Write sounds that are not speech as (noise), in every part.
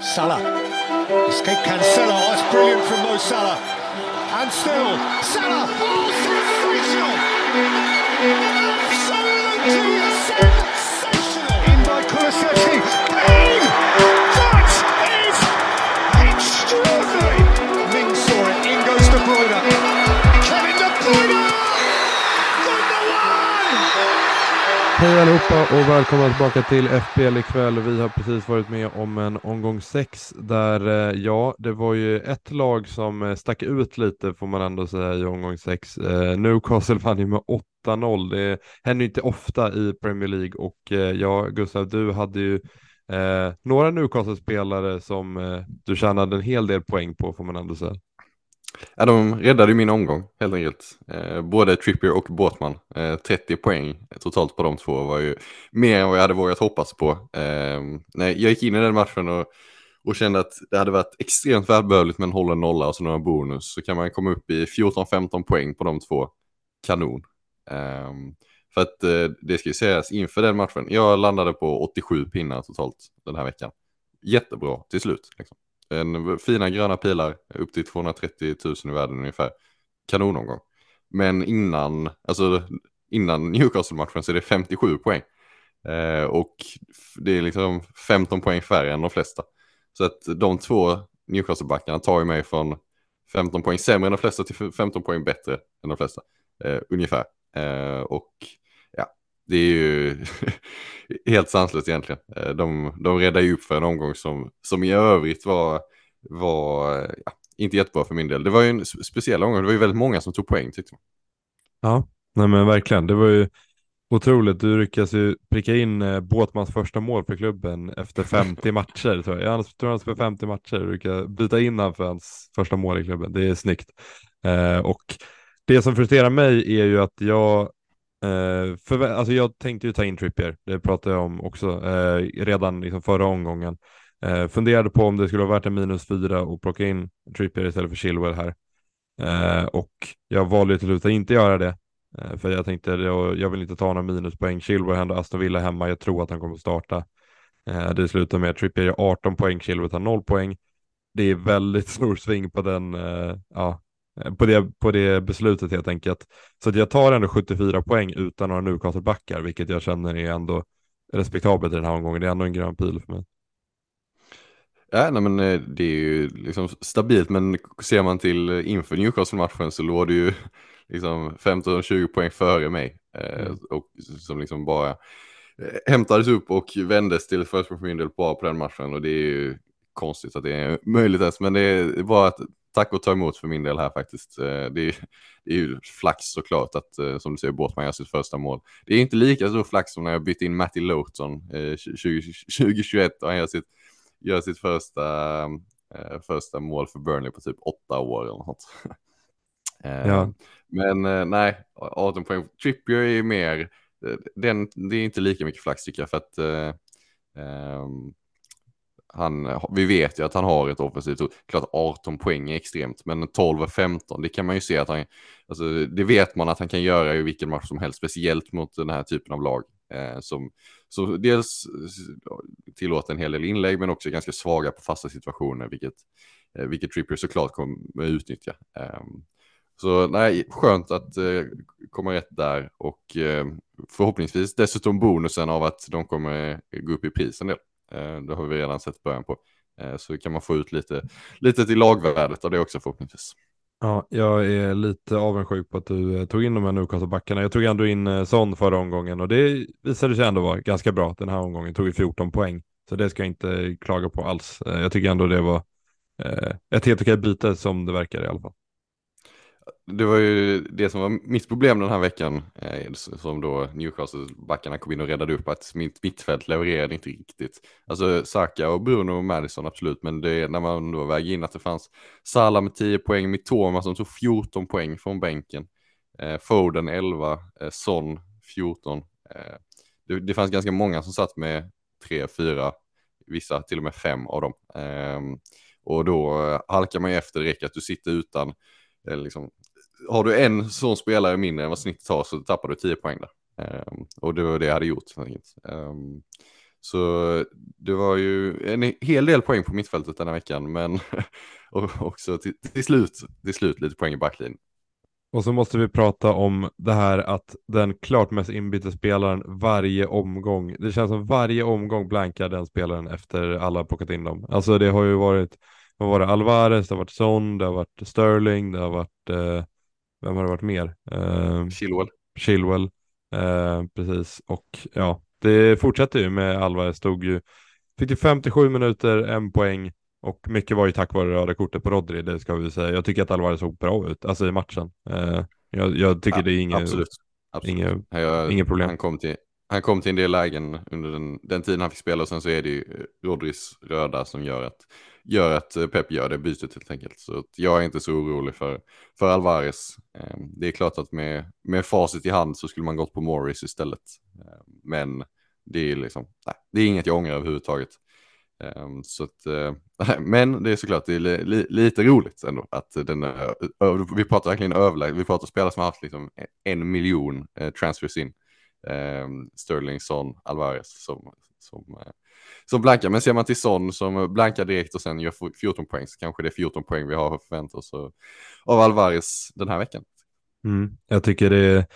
Salah. Escape Cancelo. Oh, it's brilliant from Mo Salah. And still, Salah. Oh, sensational! Hej allihopa och välkomna tillbaka till FPL ikväll. Vi har precis varit med om en omgång 6 där, eh, ja, det var ju ett lag som eh, stack ut lite får man ändå säga i omgång 6. Eh, Newcastle vann ju med 8-0. Det händer ju inte ofta i Premier League och ja, Gustav, du hade ju eh, några Newcastle-spelare som eh, du tjänade en hel del poäng på får man ändå säga. Ja, de räddade min omgång helt enkelt. Eh, både Trippier och Båtman. Eh, 30 poäng totalt på de två var ju mer än vad jag hade vågat hoppas på. Eh, nej, jag gick in i den matchen och, och kände att det hade varit extremt välbehövligt med en hållen nolla och så några bonus. Så kan man komma upp i 14-15 poäng på de två. Kanon. Eh, för att eh, det ska ju sägas inför den matchen. Jag landade på 87 pinnar totalt den här veckan. Jättebra till slut. Liksom. En fina gröna pilar upp till 230 000 i världen ungefär. Kanonomgång. Men innan, alltså innan Newcastle-matchen så är det 57 poäng. Eh, och det är liksom 15 poäng färre än de flesta. Så att de två Newcastle-backarna tar ju mig från 15 poäng sämre än de flesta till 15 poäng bättre än de flesta. Eh, ungefär. Eh, och det är ju (laughs) helt sanslöst egentligen. Eh, De, de räddar ju upp för en omgång som, som i övrigt var, var ja, inte jättebra för min del. Det var ju en spe- speciell omgång, det var ju väldigt många som tog poäng tyckte jag. Ja, nej men verkligen. Det var ju otroligt. Du lyckas ju pricka in eh, Båtmans första mål för klubben efter 50 (laughs) matcher. Tror jag. jag tror han spelar 50 matcher. Du lyckas byta in han för hans första mål i klubben. Det är snyggt. Eh, och det som frustrerar mig är ju att jag Uh, för, alltså jag tänkte ju ta in Trippier. Det pratade jag om också uh, redan liksom förra omgången. Uh, funderade på om det skulle vara värt en minus fyra och plocka in Trippier istället för Chilwell här. Och jag valde ju till slut att inte göra det. För jag tänkte, jag, jag vill inte ta några minuspoäng. Chilwell händer ändå Aston Villa hemma. Jag tror att han kommer att starta. Det slutar med att Trippier gör 18 poäng, Chilwell tar 0 poäng. Det är väldigt (laughs) stor sving på den, ja, på det, på det beslutet helt enkelt. Så att jag tar ändå 74 poäng utan några Newcastle-backar, vilket jag känner är ändå respektabelt i den här omgången. Det är ändå en grön pil för mig. Ja, nej, men eh, det är ju liksom stabilt, men ser man till eh, inför Newcastle-matchen så låg det ju (laughs) liksom 15-20 poäng före mig. Eh, Mm. och som liksom bara eh, hämtades upp och vändes till försprång för min del bara på den matchen. Och det är ju konstigt att det är möjligt ens, men det är bara att tack och ta emot för min del här faktiskt. Eh, det, är, det är ju flax såklart att, eh, som du säger, Båtman gör sitt första mål. Det är inte lika stor flax som när jag bytte in Matty Lowton eh, 20, 2021 och han gör sitt gör sitt första, eh, första mål för Burnley på typ åtta år eller något. (laughs) Ja. Men nej, 18 poäng. Trippier är mer, den, det är inte lika mycket flax tycker jag för att eh, ehm, han, vi vet ju att han har ett offensivt hot. Klart 18 poäng är extremt, men 12 och 15, det kan man ju se att han, alltså det vet man att han kan göra i vilken match som helst, speciellt mot den här typen av lag. Eh, som, som dels tillåter en hel del inlägg, men också ganska svaga på fasta situationer, vilket, eh, vilket Trippier såklart kommer utnyttja. Eh, så nej, skönt att eh, komma rätt där och eh, förhoppningsvis dessutom bonusen av att de kommer gå upp i pris en del. Eh, det har vi redan sett början på. Eh, så kan man få ut lite, lite till lagvärdet av det också förhoppningsvis. Ja, jag är lite avundsjuk på att du eh, tog in de här Newcastle-backarna. Jag tog ändå in Son förra omgången och det visade sig ändå vara ganska bra. Den här omgången tog vi 14 poäng. Så det ska jag inte klaga på alls. Jag tycker ändå det var ett helt okej byte som det verkar i alla fall. Det var ju det som var mitt problem den här veckan, eh, som då Newcastle-backarna kom in och räddade upp, att mitt mittfält levererade inte riktigt. Alltså Saka och Bruno och Madison absolut, men det, när man då väger in att det fanns Salah med 10 poäng, Mitoma som tog 14 poäng från bänken, eh, Foden 11, eh, Son 14. Eh, det, det fanns ganska många som satt med 3, 4, vissa till och med 5 av dem. Ehm, och då eh, halkar man ju efter det räcker att du sitter utan, eller liksom, har du en sån spelare mindre än vad snittet har så tappar du 10 poäng där. Um, och det var det jag hade gjort. Um, Så det var ju en hel del poäng på mittfältet den här veckan, men (laughs) också till, till, slut, till slut lite poäng i backlinjen. Och så måste vi prata om det här att den klart mest inbytte spelaren varje omgång. Det känns som varje omgång blankar den spelaren efter alla plockat in dem. Alltså det har ju varit, vad var det, Alvarez, det har varit Son, det har varit Sterling, det har varit, eh, vem har det varit mer? Eh, Chilwell. Chilwell, eh, precis. Och ja, det fortsätter ju med Alvarez, stod ju, fick ju 57 minuter, en poäng. Och mycket var ju tack vare röda kortet på Rodri, det ska vi säga. Jag tycker att Alvarez såg bra ut, alltså i matchen. Eh, jag, jag, tycker ja, det är inget, absolut. absolut. Inget, jag, inget problem. Han kom, till, han kom till en del lägen under den, den tiden han fick spela och sen så är det ju Rodris röda som gör att, gör att eh, Pep gör det bytet helt enkelt. Så jag är inte så orolig för, för Alvarez. Ehm, det är klart att med, med facit i hand så skulle man gått på Morris istället. Ehm, men det är liksom, nej, det är inget jag ångrar överhuvudtaget. Ehm, så att, eh, (laughs) men det är såklart det är li, li, lite roligt ändå att den, vi pratar verkligen överlägset, vi pratar spelare som har haft liksom en miljon eh, transfers in. Sterling, Son, Alvarez som, som, som blankar. Men ser man till Son som blankar direkt och sen gör 14 poäng så kanske det är 14 poäng vi har förväntat oss av Alvarez den här veckan. Mm, jag tycker det är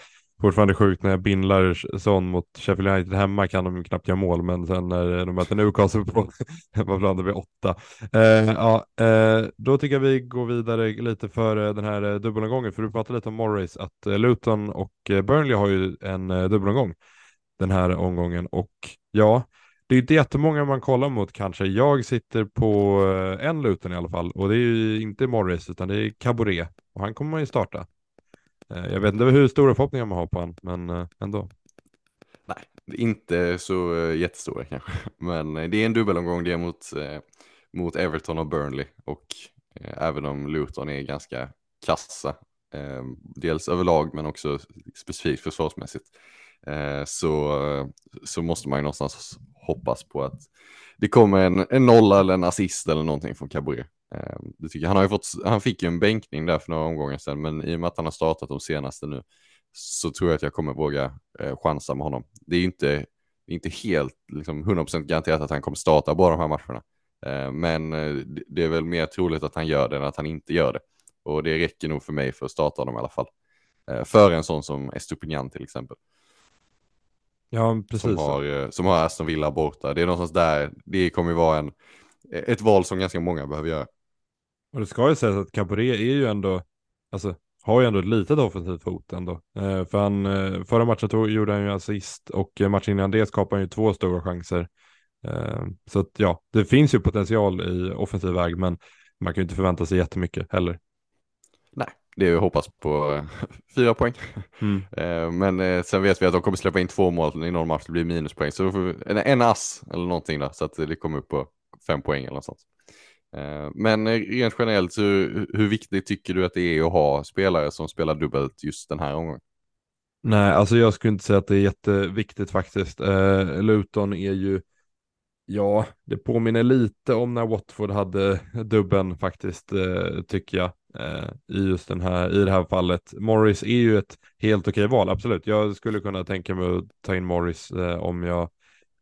fortfarande sjukt när jag bindlar Son mot Sheffield United hemma kan de knappt göra mål, men sen när de möter Newcastle på (laughs) hemmaplan det blir åtta. Eh, ja, eh, då tycker jag vi går vidare lite för eh, den här eh, dubbelomgången, för du pratade lite om Morris, att eh, Luton och Burnley har ju en dubbelomgång den här omgången och ja, det är inte jättemånga man kollar mot kanske. Jag sitter på eh, en Luton i alla fall och det är ju inte Morris utan det är Caboret och han kommer man ju starta. Eh, jag vet inte hur stora förhoppningar man har på honom, men eh, ändå. Nej, inte så jättestora kanske. Men det är en dubbelomgång, det är mot, mot Everton och Burnley. Och även om Luton är ganska kassa, dels överlag men också specifikt försvarsmässigt, så, så måste man ju någonstans hoppas på att det kommer en, en nolla eller en assist eller någonting från Cabré. Eh, det tycker jag. Han, har ju fått, han fick ju en bänkning där för några omgångar sedan, men i och med att han har startat de senaste nu så tror jag att jag kommer våga eh, chansa med honom. Det är ju inte, inte helt liksom, 100% garanterat att han kommer starta båda de här matcherna. Eh, men eh, det är väl mer troligt att han gör det än att han inte gör det. Och det räcker nog för mig för att starta honom i alla fall. Eh, för en sån som Estupignan till exempel. Ja, precis. Som har, eh, som har Aston Villa borta. Det är någonstans där, det kommer ju vara en, ett val som ganska många behöver göra. Och det ska ju sägas att Caboret är ju ändå, alltså har ju ändå ett litet offensivt fot ändå. Eh, för han, eh, förra matchen tog, gjorde han ju assist och eh, matchen innan det skapade han ju två stora chanser. Eh, så att ja, det finns ju potential i offensiv väg, men man kan ju inte förvänta sig jättemycket heller. Det är hoppas på eh, (laughs) fyra poäng. Mm. (laughs) Eh, men sen vet vi att de kommer släppa in två mål i någon match, det blir minuspoäng. Så vi en, en ass eller någonting där, så att det kommer upp på fem poäng eller något sånt. Eh, men rent generellt, hur, hur viktigt tycker du att det är att ha spelare som spelar dubbelt just den här omgången? Nej, alltså jag skulle inte säga att det är jätteviktigt faktiskt. Eh, Luton är ju, ja, det påminner lite om när Watford hade dubben faktiskt, eh, tycker jag, eh, Eh, i just den här, i det här fallet. Morris är ju ett helt okej val, absolut. Jag skulle kunna tänka mig att ta in Morris eh, om jag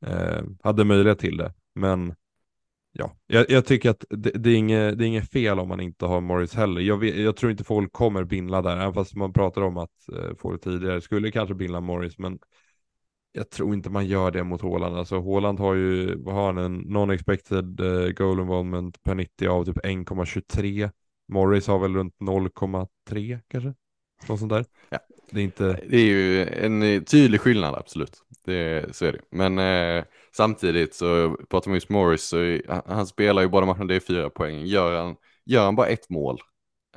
eh, hade möjlighet till det, men Ja, jag, jag, tycker att det, det, är inget, det är inget fel om man inte har Morris heller. Jag, vet, jag tror inte folk kommer bindla där, även fast man pratar om att eh, få det tidigare. Skulle kanske bindla Morris, men jag tror inte man gör det mot Håland. Alltså Håland har ju, vad har han, en non-expected eh, goal involvement per 90 av typ 1,23. Morris har väl runt 0,3 kanske? Något sånt där. Ja. Det är, inte... det är ju en tydlig skillnad, absolut. Det, så är det. Men eh, samtidigt så pratar man just Morris, så han spelar ju båda matcherna, det är fyra poäng. Gör han, gör han bara ett mål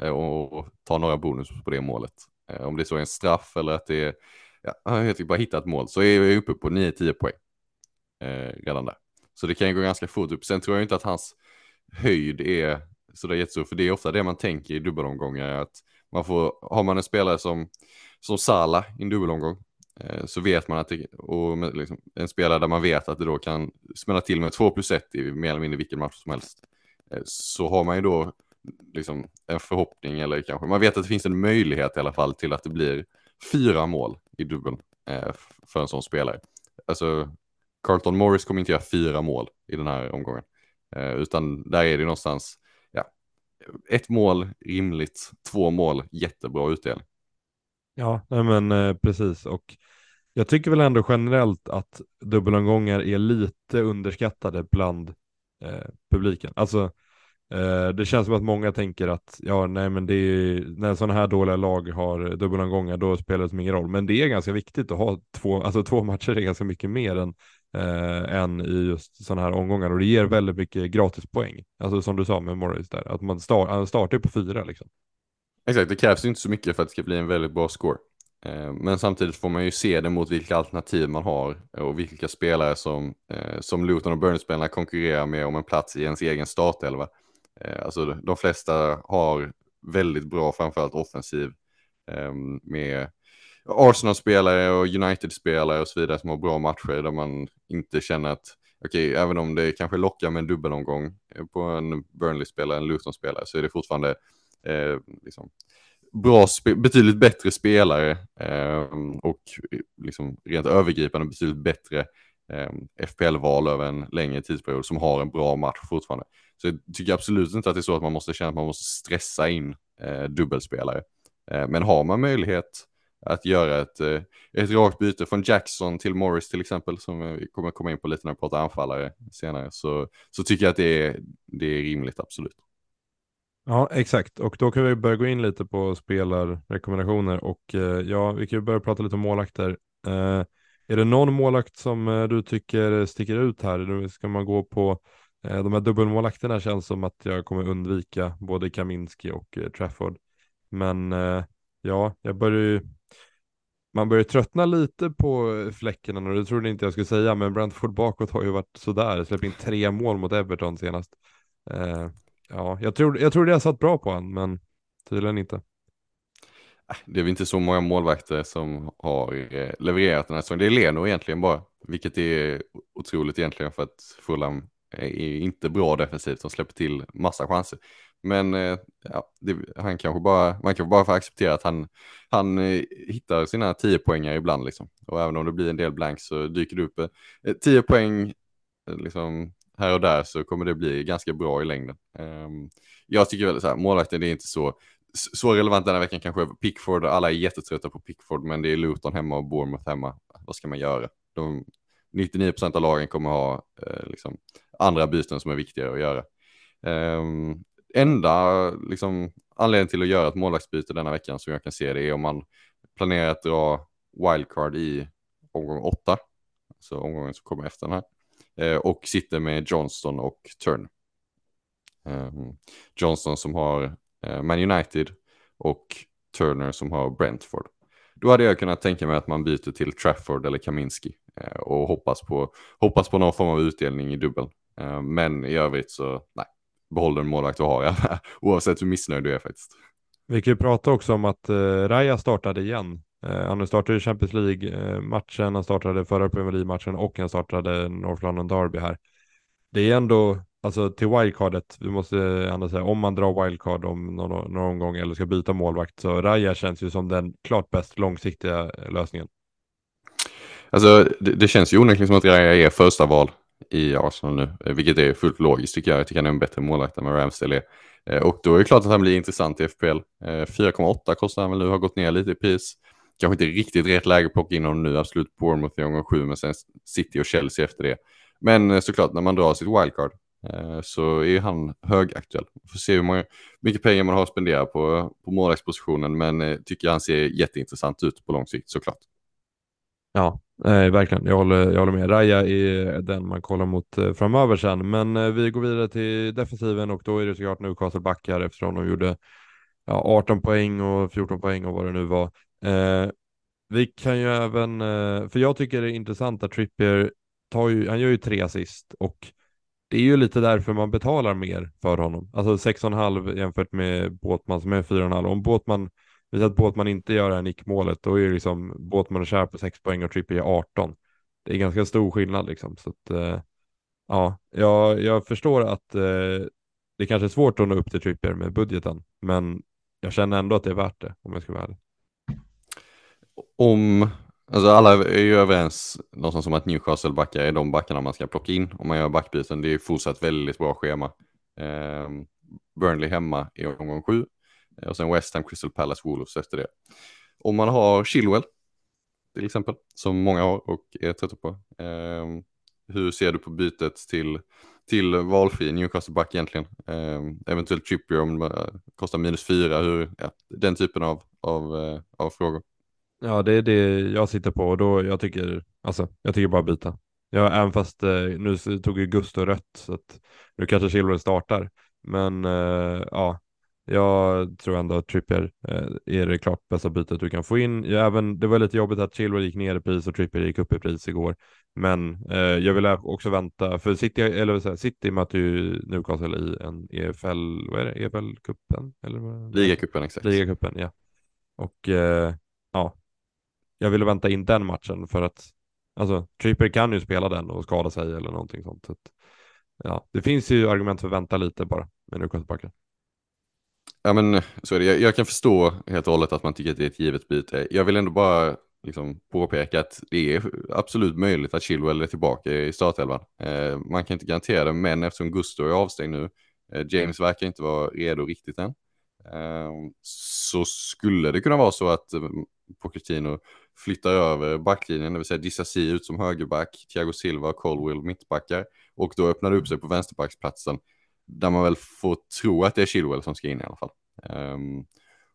eh, och tar några bonus på det målet, eh, om det så är en straff eller att det är, ja, han har bara hittat ett mål, så är vi uppe på 9-10 poäng eh, redan där. Så det kan ju gå ganska fort upp. Sen tror jag inte att hans höjd är sådär jättestor, för det är ofta det man tänker i dubbelomgångar, att man får, har man en spelare som, som Sala i en dubbelomgång, Eh, så vet man att det, och liksom, en spelare där man vet att det då kan smälla till med 2 plus 1 i mer eller mindre vilken match som helst. Eh, så har man ju då liksom en förhoppning eller kanske man vet att det finns en möjlighet i alla fall till att det blir fyra mål i dubbeln eh, för en sån spelare. Alltså Carlton Morris kommer inte göra fyra mål i den här omgången. Eh, utan där är det någonstans, ett mål rimligt, två mål jättebra utdelning. Ja, nej men eh, precis och jag tycker väl ändå generellt att dubbelomgångar är lite underskattade bland eh, publiken. Alltså Eh, det känns som att många tänker att ja, nej, men det är, när sådana här dåliga lag har dubbelomgångar då spelar det som ingen roll. Men det är ganska viktigt att ha två, alltså två matcher är ganska mycket mer än, eh, än i just sådana här omgångar och det ger väldigt mycket gratispoäng. Alltså som du sa med Morris där, att man start, startar på fyra liksom. Exakt, det krävs ju inte så mycket för att det ska bli en väldigt bra score. Eh, men samtidigt får man ju se det mot vilka alternativ man har och vilka spelare som, eh, som Luton och Burnley-spelarna konkurrerar med om en plats i ens egen startelva. Eh, alltså de flesta har väldigt bra, framförallt offensiv eh, med Arsenal-spelare och United-spelare och så vidare som har bra matcher där man inte känner att, okej, okay, även om det kanske lockar med en dubbelomgång eh, på en Burnley-spelare, en Luton-spelare, så är det fortfarande eh, liksom, bra, betydligt bättre spelare eh, och eh, liksom, rent övergripande betydligt bättre eh, FPL-val över en längre tidsperiod som har en bra match fortfarande. Så jag tycker absolut inte att det är så att man måste känna att man måste stressa in eh, dubbelspelare. Eh, men har man möjlighet att göra ett, eh, ett rakt byte från Jackson till Morris till exempel, som vi kommer komma in på lite när vi pratar anfallare senare, så, så tycker jag att det är, det är rimligt absolut. Ja, exakt. Och då kan vi börja gå in lite på spelarrekommendationer och eh, ja, vi kan ju börja prata lite om målakter. Eh, är det någon målakt som eh, du tycker sticker ut här? Nu ska man gå på Eh, de här dubbelmålakterna känns som att jag kommer undvika både Kaminski och eh, Trafford. Men eh, ja, jag börjar ju man börjar tröttna lite på fläcken och det trodde inte jag skulle säga, men Brentford bakåt har ju varit sådär, släppt in tre mål mot Everton senast. Eh, ja, jag tror, jag trodde det har satt bra på honom, men tydligen inte. Äh, det är väl inte så många målvakter som har eh, levererat den här säsongen. Det är Leno egentligen bara, vilket är otroligt egentligen för att Fulham är inte bra defensivt, de släpper till massa chanser. Men eh, ja, det, han kanske bara, man kanske bara får acceptera att han, han eh, hittar sina 10 poängar ibland liksom. Och även om det blir en del blanks så dyker det upp eh, 10 poäng liksom, här och där så kommer det bli ganska bra i längden. Um, jag tycker väl så här, målvakten är inte så, så relevant den här veckan kanske. Pickford, alla är jättetrötta på Pickford men det är Luton hemma och Bournemouth hemma. Vad ska man göra? De, 99 procent av lagen kommer ha eh, liksom, andra byten som är viktigare att göra. Um, enda liksom, anledningen till att göra ett målvaktsbyte denna veckan som jag kan se det är om man planerar att dra wildcard i omgång åtta, alltså omgången som kommer efter den här, eh, och sitter med Johnston och Turn. Eh, Johnston som har eh, Man United och Turner som har Brentford. Då hade jag kunnat tänka mig att man byter till Trafford eller Kaminski eh, och hoppas på, hoppas på någon form av utdelning i dubbel. Eh, men i övrigt så, nej, behåll den målvakt du har, (laughs) oavsett hur missnöjd du är faktiskt. Vi kan ju prata också om att uh, Raja startade igen. Uh, han startade Champions League-matchen, han startade förra Premier League-matchen och han startade North London Derby här. Det är ändå, alltså till wildcardet, vi måste ändå säga, om man drar wildcard om någon, någon omgång eller ska byta målvakt, så Raja känns ju som den klart bäst långsiktiga lösningen. Alltså det, det känns ju onekligen som att Raja är första val i Arsenal nu, eh, vilket är fullt logiskt tycker jag. Jag tycker han är en bättre målvakt än vad Ramsdale är. Eh, och då är det klart att han blir intressant i FPL. 4,8 eh, kostar han väl nu, har gått ner lite i pris. Kanske inte riktigt rätt läge att plocka in honom nu, absolut Bournemouth i omgång 7, men sen City och Chelsea efter det. Men såklart, när man drar sitt wildcard så är han högaktuell. Får se hur många, mycket pengar man har spenderat på, på målvaktspositionen, men tycker han ser jätteintressant ut på lång sikt såklart. Ja, Nej, verkligen. Jag håller, jag håller med. Raja är den man kollar mot eh, framöver sen. Men eh, vi går vidare till defensiven och då är det såklart Newcastle backar eftersom de gjorde ja, 18 poäng och 14 poäng och vad det nu var. Eh, vi kan ju även, eh, för jag tycker det är intressant att Trippier tar ju, han gör ju tre assist och det är ju lite därför man betalar mer för honom. Alltså 6,5 jämfört med Båtman som är 4,5. Om Båtman Visar att Båtman inte gör det här nickmålet, då är det liksom Båtman och Kär på 6 poäng och Trippier 18. Det är ganska stor skillnad liksom. Så att, eh, ja, jag, jag förstår att eh, det kanske är svårt att nå upp till Trippier med budgeten, men jag känner ändå att det är värt det om jag ska vara ärlig. Om Alltså alla är ju överens någonstans om att Newcastle-backar är de backarna man ska plocka in om man gör backbyten. Det är fortsatt väldigt bra schema. Eh, Burnley hemma i omgång sju Eh, och sen West Ham, Crystal Palace, Wolves efter det. Om man har Chilwell till exempel, som många har och är trötta på. Eh, hur ser du på bytet till, till valfri Newcastle-back egentligen? Eh, eventuellt Trippier om det kostar minus fyra, hur, ja, den typen av, av, eh, av frågor. Ja, det är det jag sitter på och då jag tycker, alltså, jag tycker bara byta. Ja, även fast eh, nu tog ju Gusto rött så att nu kanske Chilwell startar. Men eh, ja, jag tror ändå att Trippier eh, är det klart bästa bytet du kan få in. Ja, även, det var lite jobbigt att Chilwell gick ner i pris och Trippier gick upp i pris igår. Men eh, jag vill också vänta, för City, eller så här, City möter ju Newcastle i en EFL, vad är det, EFL-cupen? Ligacupen exakt. Ligacupen, ja. Och eh, ja, jag ville vänta in den matchen för att alltså, Tripper kan ju spela den och skada sig eller någonting sånt. Så att, ja, det finns ju argument för att vänta lite bara med Newcastle-backen. Ja men så är det. Jag, jag, kan förstå helt och hållet att man tycker att det är ett givet byte. Jag vill ändå bara liksom påpeka att det är absolut möjligt att Chilwell är tillbaka i startelvan. Eh, man kan inte garantera det, men eftersom Gusto är avstängd nu, eh, James verkar inte vara redo riktigt än, eh, så skulle det kunna vara så att eh, Pochettino flyttar över backlinjen, det vill säga Dissasi ut som högerback, Thiago Silva och Colwell mittbackar och då öppnar det upp sig på vänsterbacksplatsen där man väl får tro att det är Chilwell som ska in i alla fall. Um,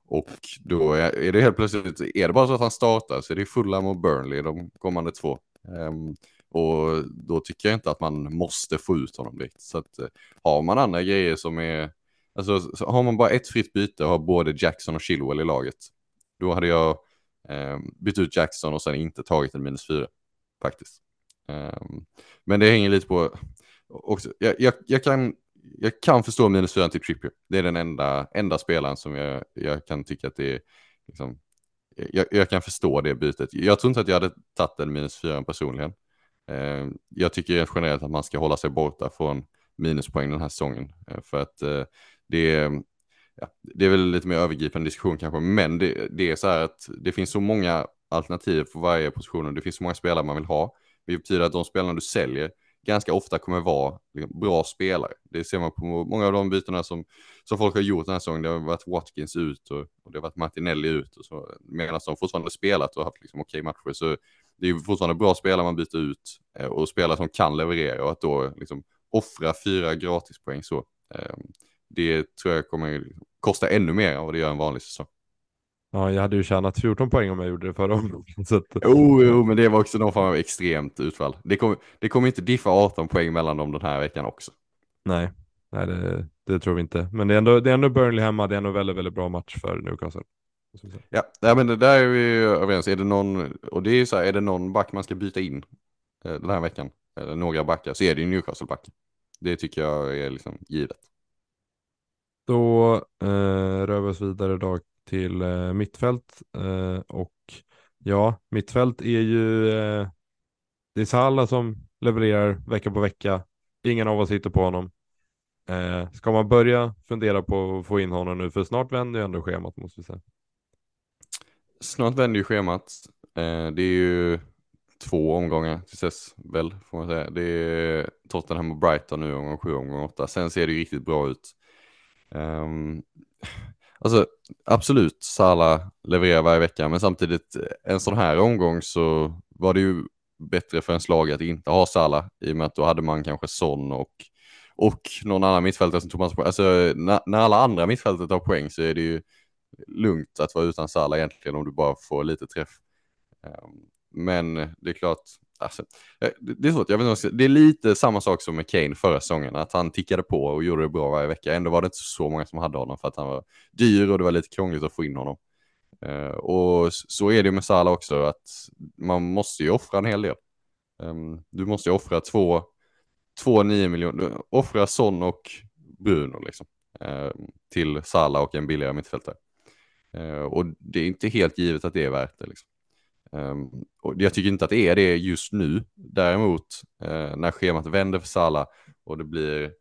och då är, det helt plötsligt, är det bara så att han startar så är det Fulham och Burnley de kommande två. Um, och då tycker jag inte att man måste få ut honom direkt. Så att eh, har man andra grejer som är, alltså har man bara ett fritt byte och har både Jackson och Chilwell i laget, då hade jag um, bytt ut Jackson och sen inte tagit en minus fyra faktiskt. men det hänger lite på, också, jag, jag, jag kan jag kan förstå minus fyran till Trippier. Det är den enda, enda spelaren som jag, jag kan tycka att det är, liksom, jag, jag, kan förstå det bytet. Jag tror inte att jag hade tagit en minus fyran personligen. Eh, jag tycker generellt att man ska hålla sig borta från minuspoäng den här säsongen. Eh, för att eh, det, är, ja, det är väl lite mer övergripande diskussion kanske, men det, det, är så här att det finns så många alternativ för varje position och det finns så många spelare man vill ha. Det betyder att de spelarna du säljer ganska ofta kommer vara liksom, bra spelare. Det ser man på många av de bytena som, som folk har gjort den här säsongen. Det har varit Watkins ut och, och det har varit Martinelli ut och så, medan de fortfarande spelat och haft liksom, okej matcher. Så det är fortfarande bra spelare man byter ut eh, och spelare som kan leverera och att då liksom, offra fyra gratispoäng så. Eh, det tror jag kommer kosta ännu mer än vad det gör en vanlig säsong. Ja, jag hade ju tjänat 14 poäng om jag gjorde det förra omgången. Att... Jo, jo, men det var också någon form av extremt utfall. Det kommer, det kommer inte diffa 18 poäng mellan dem den här veckan också. Nej, nej det, det tror vi inte. Men det är, ändå, det är ändå Burnley hemma, det är ändå väldigt, väldigt bra match för Newcastle. Ja, ja men det där är vi överens. Är det någon, och det är så här, är det någon back man ska byta in eh, den här veckan, eller några backar, så är det ju Newcastle-back. Det tycker jag är liksom givet. Då eh, rör vi oss vidare då till eh, mittfält eh, och ja, mittfält är ju eh, det är Salah som levererar vecka på vecka. Ingen av oss hittar på honom. Eh, ska man börja fundera på att få in honom nu? För snart vänder ju ändå schemat måste vi säga. Snart vänder ju schemat. Eh, det är ju två omgångar till dess väl, får man säga. Det är Tottenham och Brighton nu, omgång sju, omgång åtta. Sen ser det ju riktigt bra ut. Um, Alltså absolut, Sala levererar varje vecka, men samtidigt eh, en sån här omgång så var det ju bättre för en slag att inte ha Sala i och med att då hade man kanske Son och, och någon annan mittfältare som tog massa poäng. Alltså när, när alla andra mittfältare tar poäng så är det ju lugnt att vara utan Sala egentligen om du bara får lite träff. Ehm, men det är klart, Alltså, eh, det är svårt, jag vet inte, det är lite samma sak som med Kane förra säsongen, att han tickade på och gjorde det bra varje vecka. Ändå var det inte så många som hade honom för att han var dyr och det var lite krångligt att få in honom. Uh, och så är det med Salah också, att man måste ju offra en hel del. Um, du måste ju offra två, två nio miljoner, offra Son och Bruno liksom, uh, till Salah och en billigare mittfältare. Uh, och det är inte helt givet att det är värt det. Liksom. Um, och jag tycker inte att det är det just nu. Däremot uh, när schemat vänder för Sala och det blir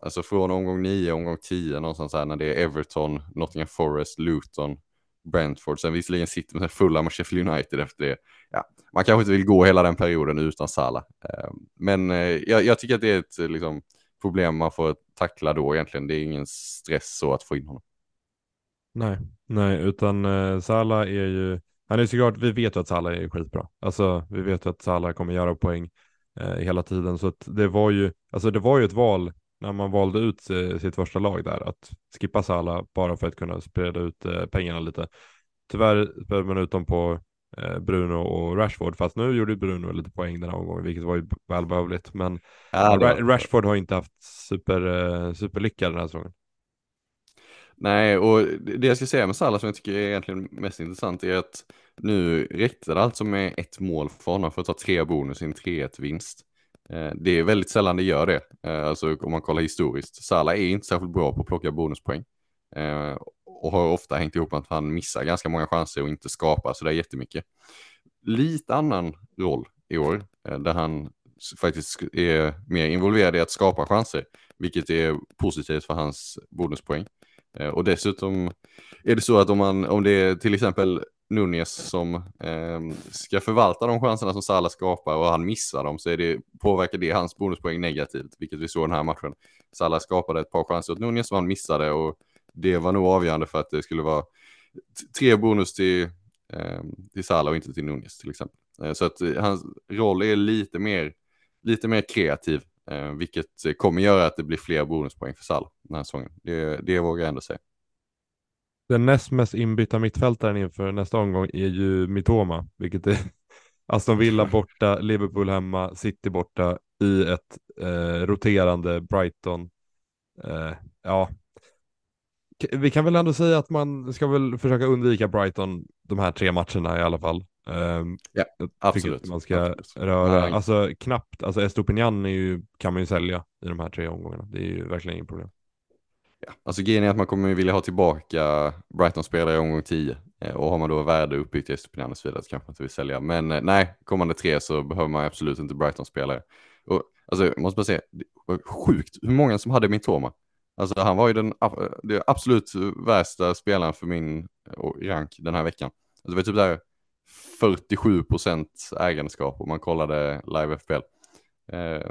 alltså från omgång 9, omgång 10 någonstans här när det är Everton, Nottingham Forest, Luton, Brentford. Sen visserligen sitter med Fulham och Sheffield United efter det. Ja, man kanske inte vill gå hela den perioden utan Salah. Ehm, eh, men uh, jag, jag, tycker att det är ett liksom, problem man får tackla då egentligen. Det är ingen stress så att få in honom. Nej, nej, utan eh, Salah är ju, han är såklart, vi vet ju att Salah är skitbra. Alltså, vi vet ju att Salah kommer göra poäng eh, hela tiden, så det var ju, alltså det var ju ett val när man valde ut sitt första lag där, att skippa Salah bara för att kunna sprida ut eh, pengarna lite. Tyvärr spelade man ut dem på eh, Bruno och Rashford, fast nu gjorde Bruno lite poäng den här omgången, vilket var ju välbehövligt. Men ja, Rashford har inte haft super, eh, superlycka den här säsongen. Nej, och det jag ska säga med Salah som jag tycker är egentligen mest intressant är att nu räckte det alltså med ett mål för honom för att ta tre bonus i en 3-1 vinst. Eh, det är väldigt sällan det gör det, eh, alltså om man kollar historiskt. Salah är inte särskilt bra på att plocka bonuspoäng eh, och har ofta hängt ihop med att han missar ganska många chanser och inte skapar så där jättemycket. Lite annan roll i år, där han faktiskt är mer involverad i att skapa chanser, vilket är positivt för hans bonuspoäng. Eh, och dessutom är det så att om, man, om det är till exempel Nunez som eh, ska förvalta de chanserna som Salah skapar och han missar dem så är det, påverkar det hans bonuspoäng negativt, vilket vi såg den här matchen. Salah skapade ett par chanser åt Nunez som han missade och det var nog avgörande för att det skulle vara tre bonus till, eh, till Salah och inte till Nunez till exempel. Eh, så att eh, hans roll är lite mer, lite mer kreativ, Eh, vilket kommer göra att det blir fler bonuspoäng för Salah den här säsongen. Det, det vågar jag ändå säga. Den näst mest inbytta mittfältaren inför nästa omgång är ju Mitoma, vilket är (laughs) Aston Villa borta, Liverpool hemma, City borta i ett eh, roterande Brighton. Eh, ja, vi kan väl ändå säga att man ska väl försöka undvika Brighton de här tre matcherna i alla fall. Um, ja, absolut. Man ska absolut. röra, Nej. alltså knappt, alltså Estopinian är ju, kan man ju sälja i de här tre omgångarna. Det är ju verkligen inget problem. Ja, alltså grejen är att man kommer vilja ha tillbaka Brighton-spelare i omgång 10 eh, och har man då värde uppbyggt i Estopinian och så vidare så kanske man inte vill sälja. Men eh, nej, kommande tre så behöver man absolut inte Brighton-spelare. Och alltså, jag måste bara säga, det var sjukt hur många som hade Mitoma. Alltså han var ju den det absolut värsta spelaren för min rank den här veckan. Alltså, det var typ där 47 procent ägandeskap om man kollade live FPL. Eh,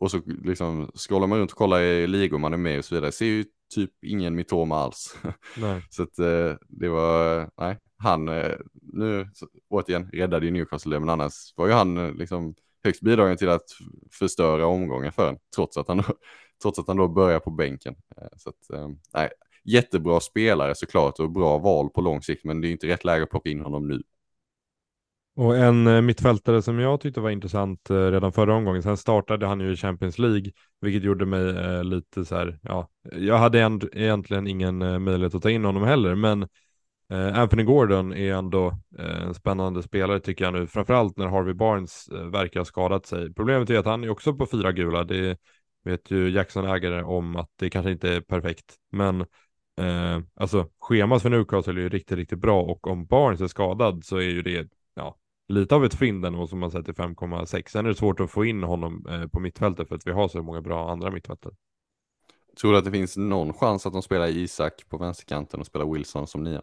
och så liksom scrollar man runt och kollar i ligor man är med och så vidare, ser ju typ ingen Mitoma alls. (laughs) Så att eh, det var, nej, han, eh, nu så, återigen räddade ju Newcastle men annars var ju han eh, liksom högst bidragande till att förstöra omgången för en, trots att han, då, (laughs) trots att han då börjar på bänken. Eh, så att, nej, jättebra spelare såklart och bra val på lång sikt, men det är inte rätt läge att plocka in honom nu. Och en eh, mittfältare som jag tyckte var intressant eh, redan förra omgången, sen startade han ju i Champions League, vilket gjorde mig eh, lite så här, ja, jag hade egentligen ingen möjlighet att ta in honom heller, men Anthony Gordon är ändå en spännande spelare tycker jag nu, framförallt när Harvey Barnes verkar ha skadat sig. Problemet är att han är också på fyra gula, det vet ju Jackson-ägare om att det kanske inte är perfekt, men eh, alltså schemat för Newcastle är ju riktigt, riktigt bra och om Barnes är skadad så är ju det lite av ett fynd ändå som man sett i 5,6. Sen är det svårt att få in honom eh, på mittfältet för att vi har så många bra andra mittfältare. Tror du att det finns någon chans att de spelar Isak på vänsterkanten och spelar Wilson som nia?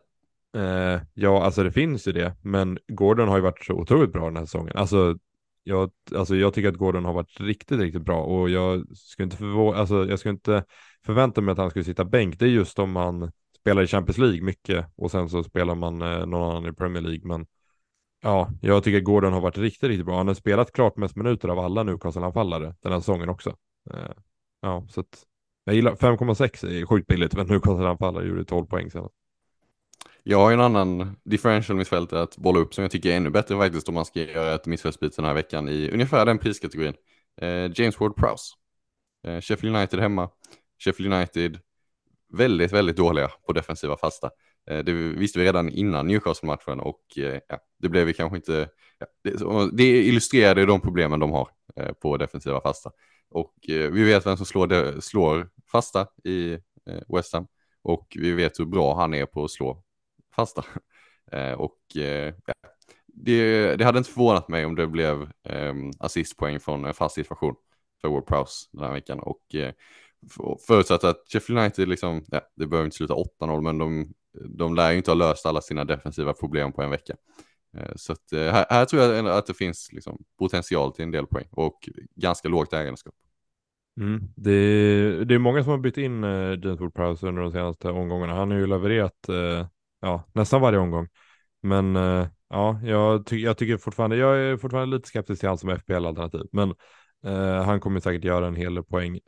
Eh, ja, alltså det finns ju det, men Gordon har ju varit så otroligt bra den här säsongen. Alltså jag, alltså jag tycker att Gordon har varit riktigt, riktigt bra och jag skulle inte, förvå- alltså jag skulle inte förvänta mig att han skulle sitta bänk. Det är just om man spelar i Champions League mycket och sen så spelar man eh, någon annan i Premier League. Men Ja, jag tycker Gordon har varit riktigt, riktigt bra. Han har spelat klart mest minuter av alla Newcastle-anfallare den här säsongen också. Eh, ja, så att jag gillar 5,6 är sjukt billigt, men Newcastle-anfallare gjorde 12 poäng sen. Jag har en annan differential mittfältare att bolla upp som jag tycker är ännu bättre faktiskt om man ska göra ett mittfältsbyte den här veckan i ungefär den priskategorin. Eh, James Ward-Prowse. Eh, Sheffield United hemma. Sheffield United väldigt, väldigt dåliga på defensiva fasta. Eh, det visste vi redan innan Newcastle-matchen och eh, ja, det blev vi kanske inte... Ja, det, det illustrerade de problemen de har eh, på defensiva fasta. Och vi vet vem som slår, det, slår fasta i West Ham och vi vet hur bra han är på att slå fasta. (laughs) och ja, det, det, hade inte förvånat mig om det blev ehm, assistpoäng från en fast situation för Ward Prowse den här veckan. Och förutsatt att Sheffield United, liksom, ja, det behöver inte sluta 8-0, men de de lär ju inte ha löst alla sina defensiva problem på en vecka. Eh, så att, eh, här, här, tror jag att det finns liksom potential till en del poäng och ganska lågt ägandeskap. Mm. Det, är, det är många som har bytt in eh, uh, James Wood-Prowse under de senaste omgångarna. Han har ju levererat uh, ja, nästan varje omgång. Men uh, ja, jag, ty jag, tycker fortfarande, jag är fortfarande lite skeptisk till han som FPL-alternativ. Men han kommer säkert göra en hel del poäng.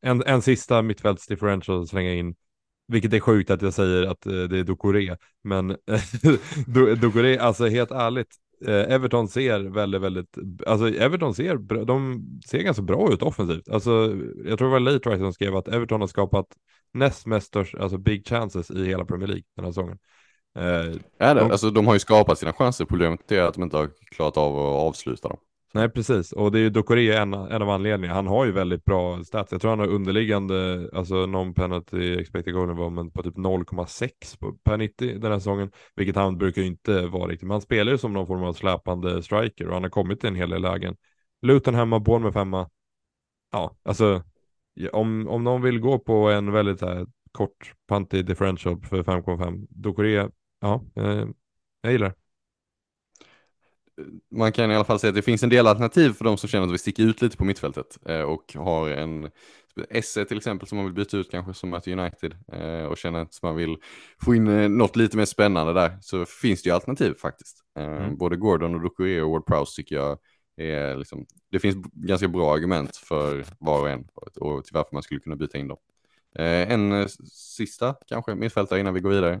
en, en sista mittfälts differential slänga in vilket är sjukt att jag säger att det är Dokore, men (laughs) Dokore, alltså helt ärligt, Eh, Everton ser väldigt, väldigt, alltså Everton ser, de ser ganska bra ut offensivt. Alltså, jag tror det var Late som skrev att Everton har skapat näst mest störst, alltså big chances i hela Premier League den här säsongen. Eh, ja, det, de, alltså de har ju skapat sina chanser, problemet är att de inte har klarat av att avsluta dem. Nej, precis. Och det är ju Dokore en, en av anledningarna. Han har ju väldigt bra stats. Jag tror han har underliggande, alltså non-penalty expected goal involvement på typ 0,6 per 90 den här säsongen, vilket han brukar ju inte vara riktigt. Men han spelar ju som någon form av släpande striker och han har kommit till en hel del lägen. Luton hemma, Bournemouth hemma. Ja, alltså om, om någon vill gå på en väldigt här, kort panty differential för 5,5, Dokore, ja, eh, jag gillar det man kan i alla fall säga att det finns en del alternativ för de som känner att vi sticker ut lite på mittfältet eh, och har en Esse till exempel som man vill byta ut kanske som möter United eh, och känner att man vill få in eh, något lite mer spännande där så finns det ju alternativ faktiskt. Mm. Både Gordon och Ducouré och Ward Prowse tycker jag är liksom, det finns ganska bra argument för var och en och till varför man skulle kunna byta in dem. En sista kanske mittfältare innan vi går vidare.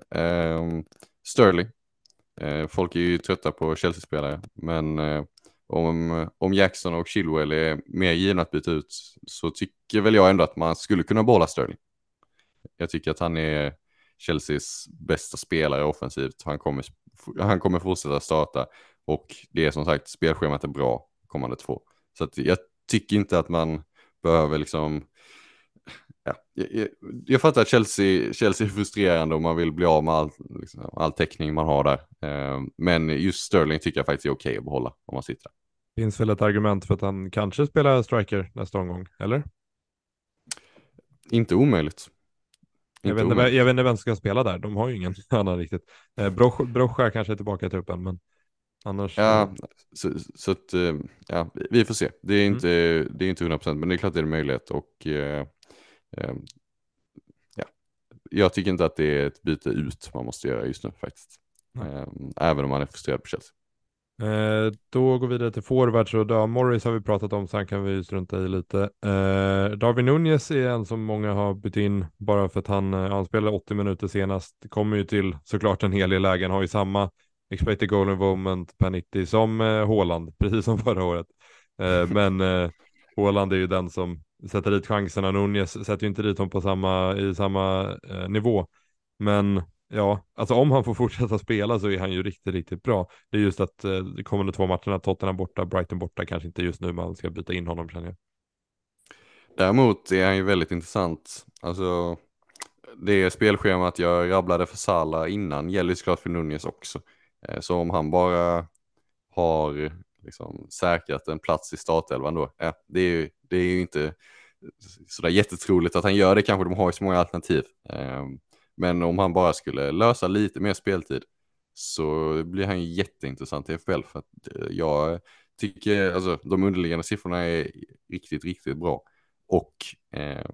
Sterling Eh, folk är ju trötta på Chelsea-spelare, men eh, om, om Jackson och Chilwell är mer givna att byta ut så tycker väl jag ändå att man skulle kunna behålla Sterling. Jag tycker att han är Chelseas bästa spelare offensivt. Han kommer, han kommer fortsätta starta och det är som sagt, spelschemat är bra kommande två. Så att jag tycker inte att man behöver liksom ja, jag, jag, fattar att Chelsea, Chelsea är frustrerande om man vill bli av med all, liksom, all täckning man har där. Eh, men just Sterling tycker jag faktiskt är okej okay att behålla om man sitter. Finns väl ett argument för att han kanske spelar striker nästa omgång, eller? Inte omöjligt. Jag, vet inte, jag vet inte vem som ska spela där, de har ju ingen (laughs) annan riktigt. Eh, Brocha kanske är tillbaka i truppen, men annars. Ja, så, så att, eh, ja, vi får se. Det är mm. inte, mm. det är inte 100% men det är klart det är en möjlighet och eh, ja, jag tycker inte att det är ett byte ut man måste göra just nu faktiskt. Mm. Även om man är frustrerad på Chelsea. Eh, då går vi vidare till forwards och ja, Morris har vi pratat om så han kan vi strunta i lite. Eh, Darwin Nunez är en som många har bytt in bara för att han, eh, han spelade 80 minuter senast. Kommer ju till såklart en hel del lägen, har ju samma expected goal involvement per 90 som eh, Håland, (laughs) precis som förra året. Eh, men eh, Håland är ju den som sätta dit chanserna. Nunez sätter ju inte dit honom på samma, i samma eh, nivå. Men ja, alltså om han får fortsätta spela så är han ju riktigt, riktigt bra. Det är just att eh, de kommande två matcherna, Tottenham borta, Brighton borta, kanske inte just nu man ska byta in honom känner jag. Däremot är han ju väldigt intressant. Alltså, det spelschemat jag rabblade för Sala innan gäller såklart för Nunez också. Eh, så om han bara har liksom säkrat en plats i startelvan då, ja, det är ju det är ju inte sådär jättetroligt att han gör det kanske, de har ju så många alternativ. Ehm, men om han bara skulle lösa lite mer speltid så blir han ju jätteintressant i FPL för att eh, jag tycker, alltså de underliggande siffrorna är riktigt, riktigt bra. Och eh,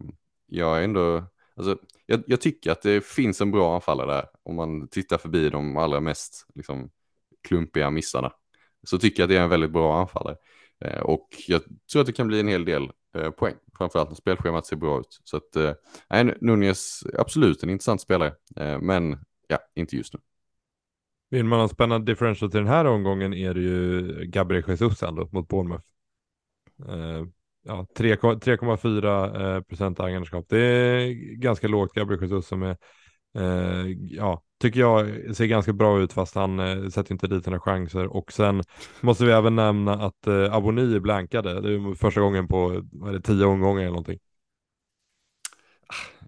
jag är ändå, alltså jag, jag, tycker att det finns en bra anfallare där om man tittar förbi de allra mest liksom, klumpiga missarna. Så tycker jag att det är en väldigt bra anfallare. Eh, och jag tror att det kan bli en hel del eh, poäng, framförallt när spelschemat ser bra ut. Så att, eh, Nunez absolut en intressant spelare, eh, men ja, inte just nu. Vill man ha spännande differential till den här omgången är det ju Gabriel Jesus ändå mot Bournemouth. Eh, ja, 3,4 eh, procent ägandeskap. Det är ganska lågt Gabriel Jesus som är Eh, ja, tycker jag ser ganska bra ut fast han eh, sätter inte dit några chanser. Och sen måste vi även nämna att eh, Aboni blankade. Det är första gången på vad är det, tio omgångar eller någonting.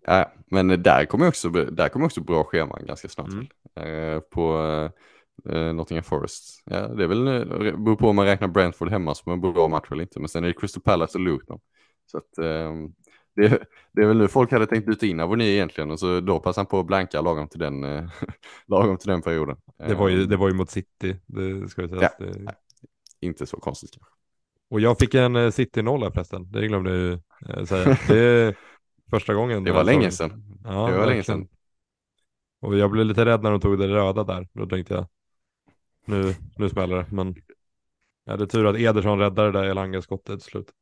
Ja, men där kommer också, där kommer också bra scheman ganska snart. Mm. Eh, på eh, Nottingham Forest. Ja, det är väl, eh, beror på om man räknar Brentford hemma som en bra match eller inte. Men sen är det Crystal Palace och Luton. Så att, eh, det, det är väl nu folk hade tänkt byta in Avoni egentligen och så då passade han på att blanka lagom till den, eh, (laughs) lagom till den perioden. Det var ju, Ehm, det var ju mot City, det ska jag säga. Ja. Det... Inte så konstigt kanske. Och jag fick en eh, City-nolla förresten, det glömde jag ju eh, säga. (laughs) Det är första gången. Det var jag länge sedan. Ja, Det var länge sedan. Och jag blev lite rädd när de tog det röda där. Då tänkte jag, nu, nu smäller det. Men ja, det är tur att Ederson räddade det där Elanga-skottet till slut.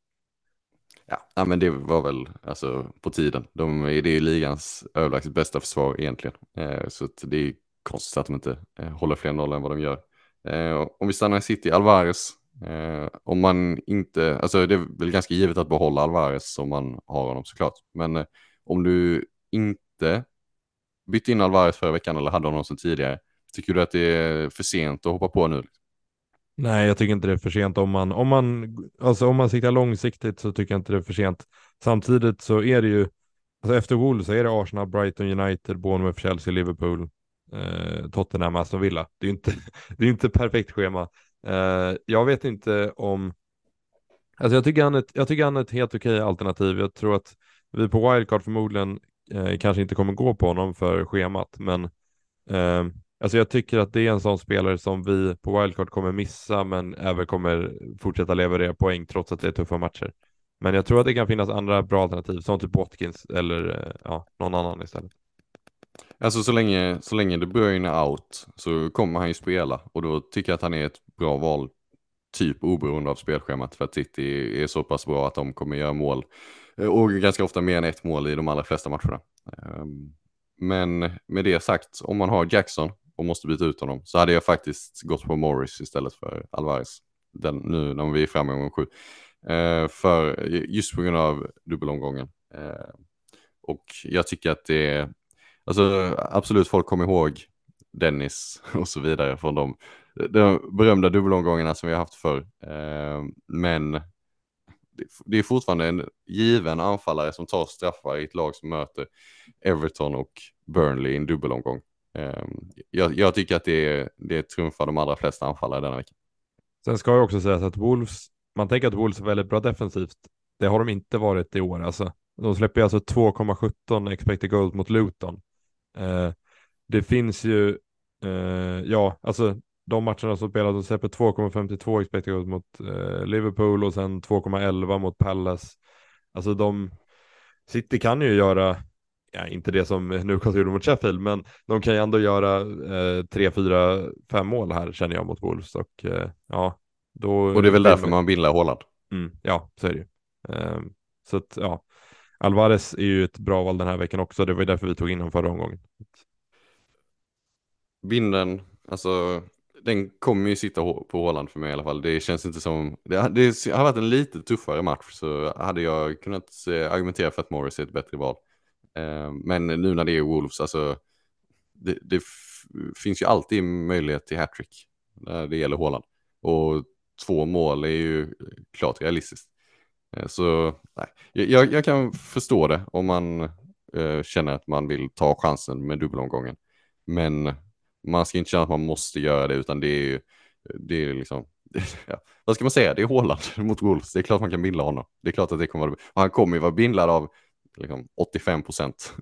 Ja, ja, men det var väl alltså på tiden. De, det är ju ligans överlägset bästa försvar egentligen. Eh, så att det är konstigt att de inte eh, håller fler nollor än vad de gör. Eh, om vi stannar i City, Alvarez. Eh, om man inte, alltså det är väl ganska givet att behålla Alvarez om man har honom såklart. Men eh, om du inte bytte in Alvarez förra veckan eller hade honom sedan tidigare. Tycker du att det är för sent att hoppa på nu? Nej, jag tycker inte det är för sent. Om man, om man, alltså om man siktar långsiktigt så tycker jag inte det är för sent. Samtidigt så är det ju, alltså efter Wolves så är det Arsenal, Brighton, United, Bournemouth, Chelsea, Liverpool, eh, Tottenham, Aston Villa. Det är ju inte, (laughs) det är inte perfekt schema. Eh, jag vet inte om, alltså jag tycker han är, ett- jag tycker han är ett helt okej alternativ. Jag tror att vi på wildcard förmodligen eh, kanske inte kommer gå på honom för schemat, men eh, Alltså jag tycker att det är en sån spelare som vi på wildcard kommer missa men även kommer fortsätta leverera poäng trots att det är tuffa matcher. Men jag tror att det kan finnas andra bra alternativ som typ Watkins eller eh, ja, någon annan istället. Alltså så länge, så länge De Bruyne är out så kommer han ju spela och då tycker jag att han är ett bra val typ oberoende av spelschemat för att City är så pass bra att de kommer göra mål eh, och ganska ofta mer än ett mål i de allra flesta matcherna. Ehm, men med det sagt, om man har Jackson och måste byta ut honom så hade jag faktiskt gått på Morris istället för Alvarez. Den, nu när vi är framme i omgång sju. Eh, för just på grund av dubbelomgången. Eh, och jag tycker att det är, alltså absolut folk kommer ihåg Dennis (laughs) och så vidare från de, de berömda dubbelomgångarna som vi har haft förr. Eh, men det, det är fortfarande en given anfallare som tar straffar i ett lag som möter Everton och Burnley i en dubbelomgång. Ehm, jag, jag tycker att det, det trumfar de allra flesta anfallare denna vecka. Sen ska jag också säga att Wolves, man tänker att Wolves är väldigt bra defensivt. Det har de inte varit i år alltså. De släpper ju alltså 2,17 expected goals mot Luton. Eh, det finns ju, eh, ja, alltså de matcherna som spelas, de släpper 2,52 expected goals mot eh, Liverpool och sen 2,11 mot Palace. Alltså de, City kan ju göra, ja inte det som Newcastle gjorde mot Sheffield, men de kan ju ändå göra eh, 3, 4, 5 mål här känner jag mot Wolves och eh, ja. Då Och det är väl därför man bildar Holland. Mm, ja, så är det ju. Ehm, så att ja, Alvarez är ju ett bra val den här veckan också. Det var ju därför vi tog in honom förra omgången. Vinden, alltså den kommer ju sitta på Håland för mig i alla fall. Det känns inte som, det, har- det har varit en lite tuffare match så hade jag kunnat eh, argumentera för att Morris är ett bättre val. Eh, men nu när det är Wolves, alltså det, det finns ju alltid möjlighet till hattrick när det gäller Håland. Och två mål är ju klart realistiskt. Eh, så nej, jag, jag kan förstå det om man eh, känner att man vill ta chansen med dubbelomgången. Men man ska inte känna att man måste göra det utan det är ju, det är liksom, (laughs) ja, vad ska man säga, det är Håland (laughs) mot Wolves, det är klart man kan bindla honom. Det är klart att det kommer att... han kommer ju vara bindlad av liksom, 85 procent.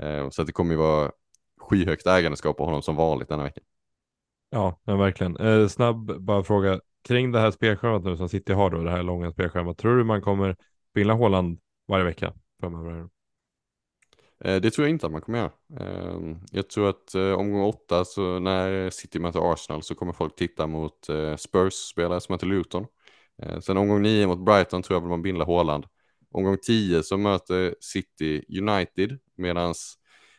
Eh, så det kommer ju vara skyhögt ägandeskap på honom som vanligt denna vecka. Ja, men verkligen. Eh, snabb bara fråga kring det här spelschemat nu som City har då, det här långa spelschemat. Tror du man kommer spela Håland varje vecka framöver? Eh, Det tror jag inte att man kommer göra. Eh, Jag tror att omgång åtta, så när City möter Arsenal så kommer folk titta mot Spurs-spelare som möter Luton. Sen omgång nio mot Brighton tror jag vill man bindla Håland. Omgång tio så möter City United medan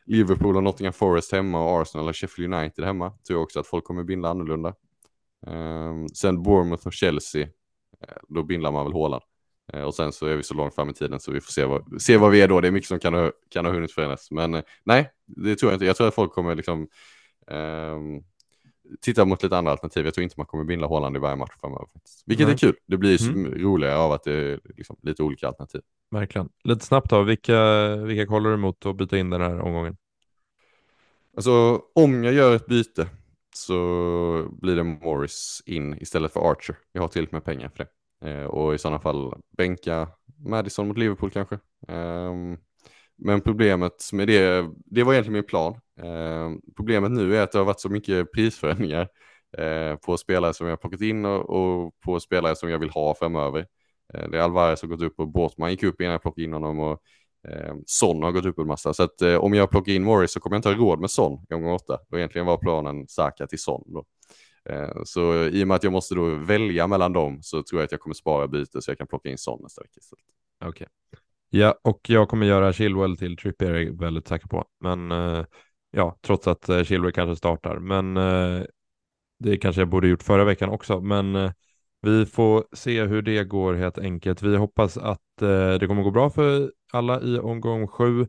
Liverpool och Nottingham Forest hemma och Arsenal och Sheffield United hemma. Tror jag också att folk kommer binda annorlunda. Um, Sen Bournemouth och Chelsea, eh, då bindlar man väl Håland. Uh, eh, Och sen så är vi så långt fram i tiden så vi får se vad, se vad vi är då. Det är mycket som kan ha, kan ha hunnit förändras. Men uh, nej, det tror jag inte. Jag tror att folk kommer liksom um, titta mot lite andra alternativ. Jag tror inte man kommer binda Håland i varje match framöver. Vilket Nej. är kul. Det blir ju Mm. roligare av att det är liksom lite olika alternativ. Verkligen. Lite snabbt då, vilka, vilka kollar du emot att byta in den här omgången? Alltså om jag gör ett byte så blir det Morris in istället för Archer. Jag har tillräckligt med pengar för det. Eh, och i sådana fall bänka Madison mot Liverpool kanske. Um, men problemet med det, det var egentligen min plan. Eh, problemet nu är att det har varit så mycket prisförändringar eh, på spelare som jag har plockat in och, och på spelare som jag vill ha framöver. Eh, det är Alvarez som gått upp och Båtman gick upp innan jag plockade in honom och eh, Son har gått upp en massa. Så att eh, om jag plockar in Morris så kommer jag inte ha råd med Son i omgång åtta. Och egentligen var planen Saka till Son då. Eh, så i och med att jag måste då välja mellan dem så tror jag att jag kommer spara byte så jag kan plocka in Son nästa vecka istället. Okej. Okay. Ja, och jag kommer göra Chilwell till Trippier är jag väldigt säker på. Men eh, ja, trots att eh, Chilwell kanske startar. Men eh, det kanske jag borde gjort förra veckan också. Men eh, vi får se hur det går helt enkelt. Vi hoppas att eh, det kommer gå bra för alla i omgång sju.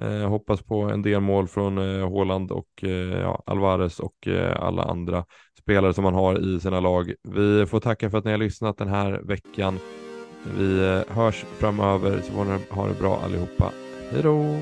Eh, hoppas på en del mål från eh, Håland och eh, ja, Alvarez och eh, alla andra spelare som man har i sina lag. Vi får tacka för att ni har lyssnat den här veckan. Vi eh, hörs framöver så får ni ha det bra allihopa. Hej då!